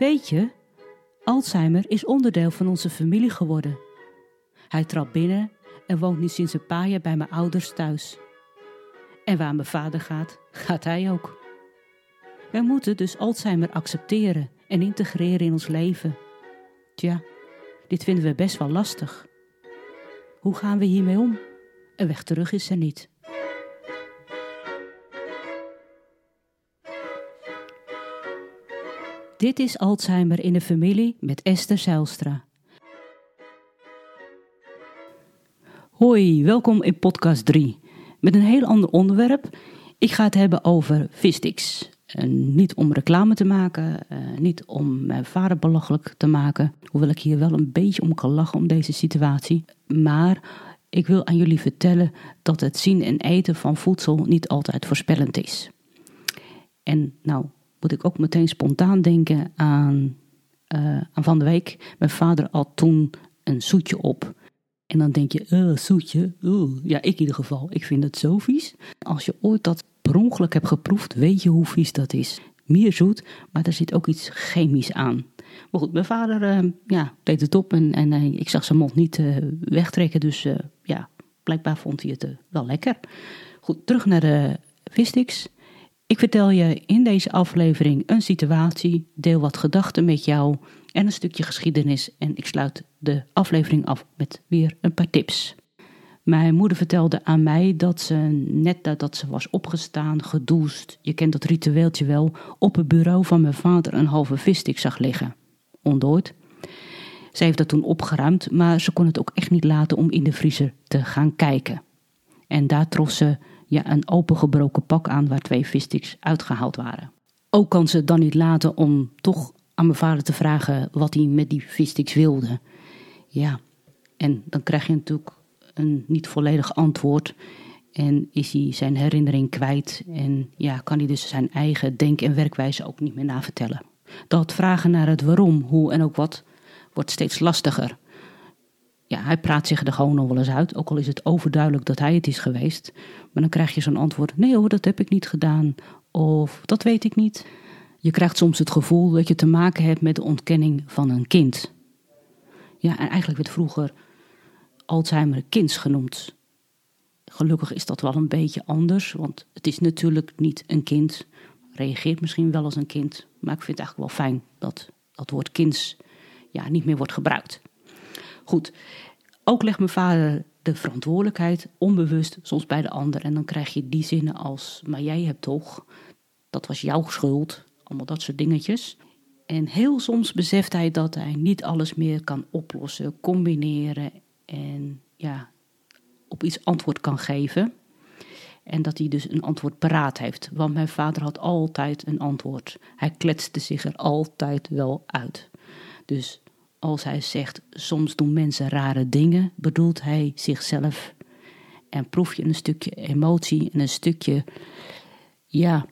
Weet je, Alzheimer is onderdeel van onze familie geworden. Hij trapt binnen en woont nu sinds een paar jaar bij mijn ouders thuis. En waar mijn vader gaat, gaat hij ook. Wij moeten dus Alzheimer accepteren en integreren in ons leven. Tja, dit vinden we best wel lastig. Hoe gaan we hiermee om? Een weg terug is er niet. Dit is Alzheimer in de familie met Esther Zijlstra. Hoi, welkom in podcast 3 met een heel ander onderwerp. Ik ga het hebben over vistix. niet om reclame te maken, uh, niet om mijn vader belachelijk te maken, hoewel ik hier wel een beetje om kan lachen om deze situatie. Maar ik wil aan jullie vertellen dat het zien en eten van voedsel niet altijd voorspellend is. En nou, moet ik ook meteen spontaan denken aan, uh, aan van de week. Mijn vader had toen een zoetje op. En dan denk je, zoetje, uh. ja, ik in ieder geval, ik vind het zo vies. Als je ooit dat per ongeluk hebt geproefd, weet je hoe vies dat is. Meer zoet, maar er zit ook iets chemisch aan. Maar goed, mijn vader uh, ja, deed het op en, en ik zag zijn mond niet wegtrekken. Dus ja, blijkbaar vond hij het wel lekker. Goed, terug naar de vissticks. Ik vertel je in deze aflevering een situatie, deel wat gedachten met jou en een stukje geschiedenis. En ik sluit de aflevering af met weer een paar tips. Mijn moeder vertelde aan mij dat ze net nadat ze was opgestaan, gedoucht, je kent dat ritueeltje wel, op het bureau van mijn vader een halve visstick zag liggen. Ondooid. Ze heeft dat toen opgeruimd, maar ze kon het ook echt niet laten om in de vriezer te gaan kijken. En daar trof ze ja, een opengebroken pak aan waar twee vissticks uitgehaald waren. Ook kan ze het dan niet laten om toch aan mijn vader te vragen wat hij met die vissticks wilde. Ja, en dan krijg je natuurlijk een niet volledig antwoord. En is hij zijn herinnering kwijt en ja, kan hij dus zijn eigen denk- en werkwijze ook niet meer navertellen. Dat vragen naar het waarom, hoe en ook wat wordt steeds lastiger ja, hij praat zich er gewoon nog wel eens uit. Ook al is het overduidelijk dat hij het is geweest. Maar dan krijg je zo'n antwoord: nee hoor, dat heb ik niet gedaan. Of dat weet ik niet. Je krijgt soms het gevoel dat je te maken hebt met de ontkenning van een kind. Ja, en eigenlijk werd vroeger Alzheimer kinds genoemd. Gelukkig is dat wel een beetje anders, want het is natuurlijk niet een kind. Reageert misschien wel als een kind, maar ik vind het eigenlijk wel fijn dat dat woord kinds ja, niet meer wordt gebruikt. Goed, ook legt mijn vader de verantwoordelijkheid onbewust soms bij de ander. En dan krijg je die zinnen als, maar jij hebt toch, dat was jouw schuld, allemaal dat soort dingetjes. En heel soms beseft hij dat hij niet alles meer kan oplossen, combineren en ja, op iets antwoord kan geven. En dat hij dus een antwoord paraat heeft. Want mijn vader had altijd een antwoord. Hij kletste zich er altijd wel uit. Dus als hij zegt, soms doen mensen rare dingen, bedoelt hij zichzelf. En proef je een stukje emotie en een stukje, ja,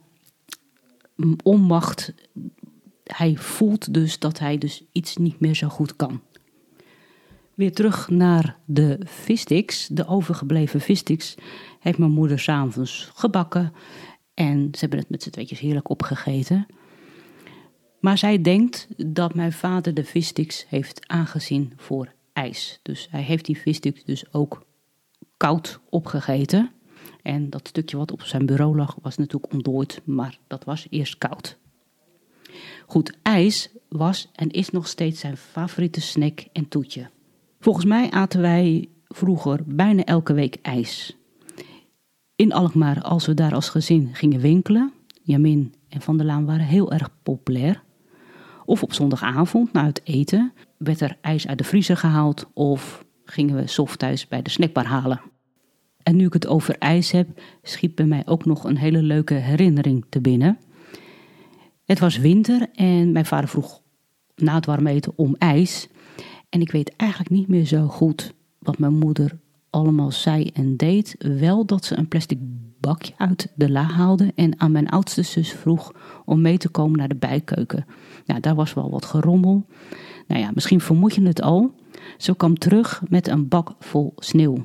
onmacht. Hij voelt dus dat hij dus iets niet meer zo goed kan. Weer terug naar de vissticks, de overgebleven vissticks, heeft mijn moeder s'avonds gebakken. En ze hebben het met z'n tweetjes heerlijk opgegeten. Maar zij denkt dat mijn vader de vissticks heeft aangezien voor ijs. Dus hij heeft die vissticks dus ook koud opgegeten. En dat stukje wat op zijn bureau lag was natuurlijk ontdooid, maar dat was eerst koud. Goed, ijs was en is nog steeds zijn favoriete snack en toetje. Volgens mij aten wij vroeger bijna elke week ijs. In Alkmaar, als we daar als gezin gingen winkelen, Jamin en Van der Laan waren heel erg populair. Of op zondagavond na het eten werd er ijs uit de vriezer gehaald of gingen we soft thuis bij de snackbar halen. En nu ik het over ijs heb, schiet bij mij ook nog een hele leuke herinnering te binnen. Het was winter en mijn vader vroeg na het warm eten om ijs. En ik weet eigenlijk niet meer zo goed wat mijn moeder allemaal zei en deed. Wel dat ze een plastic bakje uit de la haalde en aan mijn oudste zus vroeg om mee te komen naar de bijkeuken. Nou, daar was wel wat gerommel. Nou ja, misschien vermoed je het al. Ze kwam terug met een bak vol sneeuw.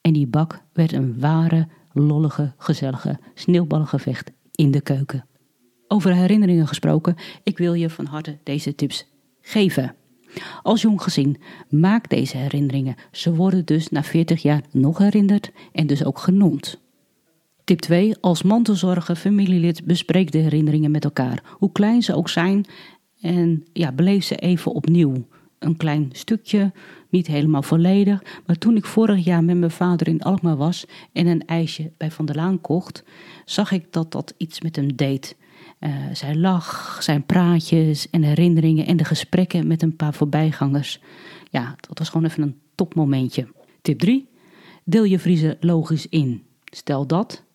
En die bak werd een ware, lollige, gezellige sneeuwballengevecht in de keuken. Over herinneringen gesproken, ik wil je van harte deze tips geven. Als jong gezin, maak deze herinneringen. Ze worden dus na 40 jaar nog herinnerd en dus ook genoemd. Tip 2. Als mantelzorger, familielid, bespreek de herinneringen met elkaar. Hoe klein ze ook zijn en ja, beleef ze even opnieuw. Een klein stukje, niet helemaal volledig. Maar toen ik vorig jaar met mijn vader in Alkmaar was en een ijsje bij Van der Laan kocht, zag ik dat dat iets met hem deed. Uh, zijn lach, zijn praatjes en herinneringen en de gesprekken met een paar voorbijgangers. Ja, dat was gewoon even een topmomentje. Tip 3. Deel je vriezen logisch in. Stel dat,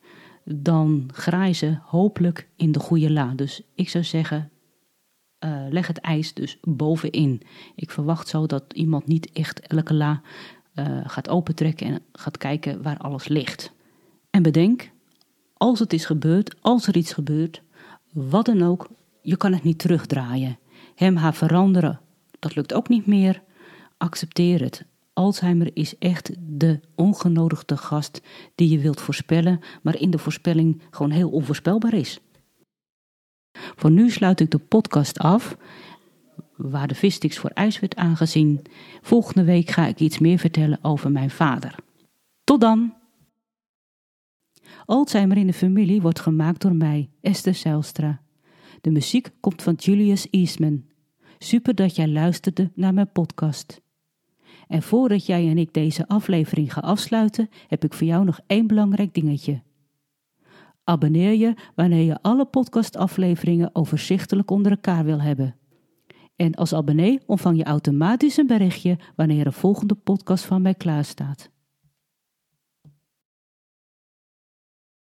dan ze hopelijk in de goede la. Dus ik zou zeggen, uh, leg het ijs dus bovenin. Ik verwacht zo dat iemand niet echt elke la uh, gaat opentrekken en gaat kijken waar alles ligt. En bedenk, als het is gebeurd, als er iets gebeurt, wat dan ook, je kan het niet terugdraaien. Hem haar veranderen, dat lukt ook niet meer. Accepteer het. Alzheimer is echt de ongenodigde gast die je wilt voorspellen, maar in de voorspelling gewoon heel onvoorspelbaar is. Voor nu sluit ik de podcast af, waar de vissticks voor ijs werd aangezien. Volgende week ga ik iets meer vertellen over mijn vader. Tot dan! Alzheimer in de familie wordt gemaakt door mij, Esther Zijlstra. De muziek komt van Julius Eastman. Super dat jij luisterde naar mijn podcast. En voordat jij en ik deze aflevering gaan afsluiten, heb ik voor jou nog één belangrijk dingetje. Abonneer je wanneer je alle podcastafleveringen overzichtelijk onder elkaar wil hebben. En als abonnee ontvang je automatisch een berichtje wanneer een volgende podcast van mij klaar staat.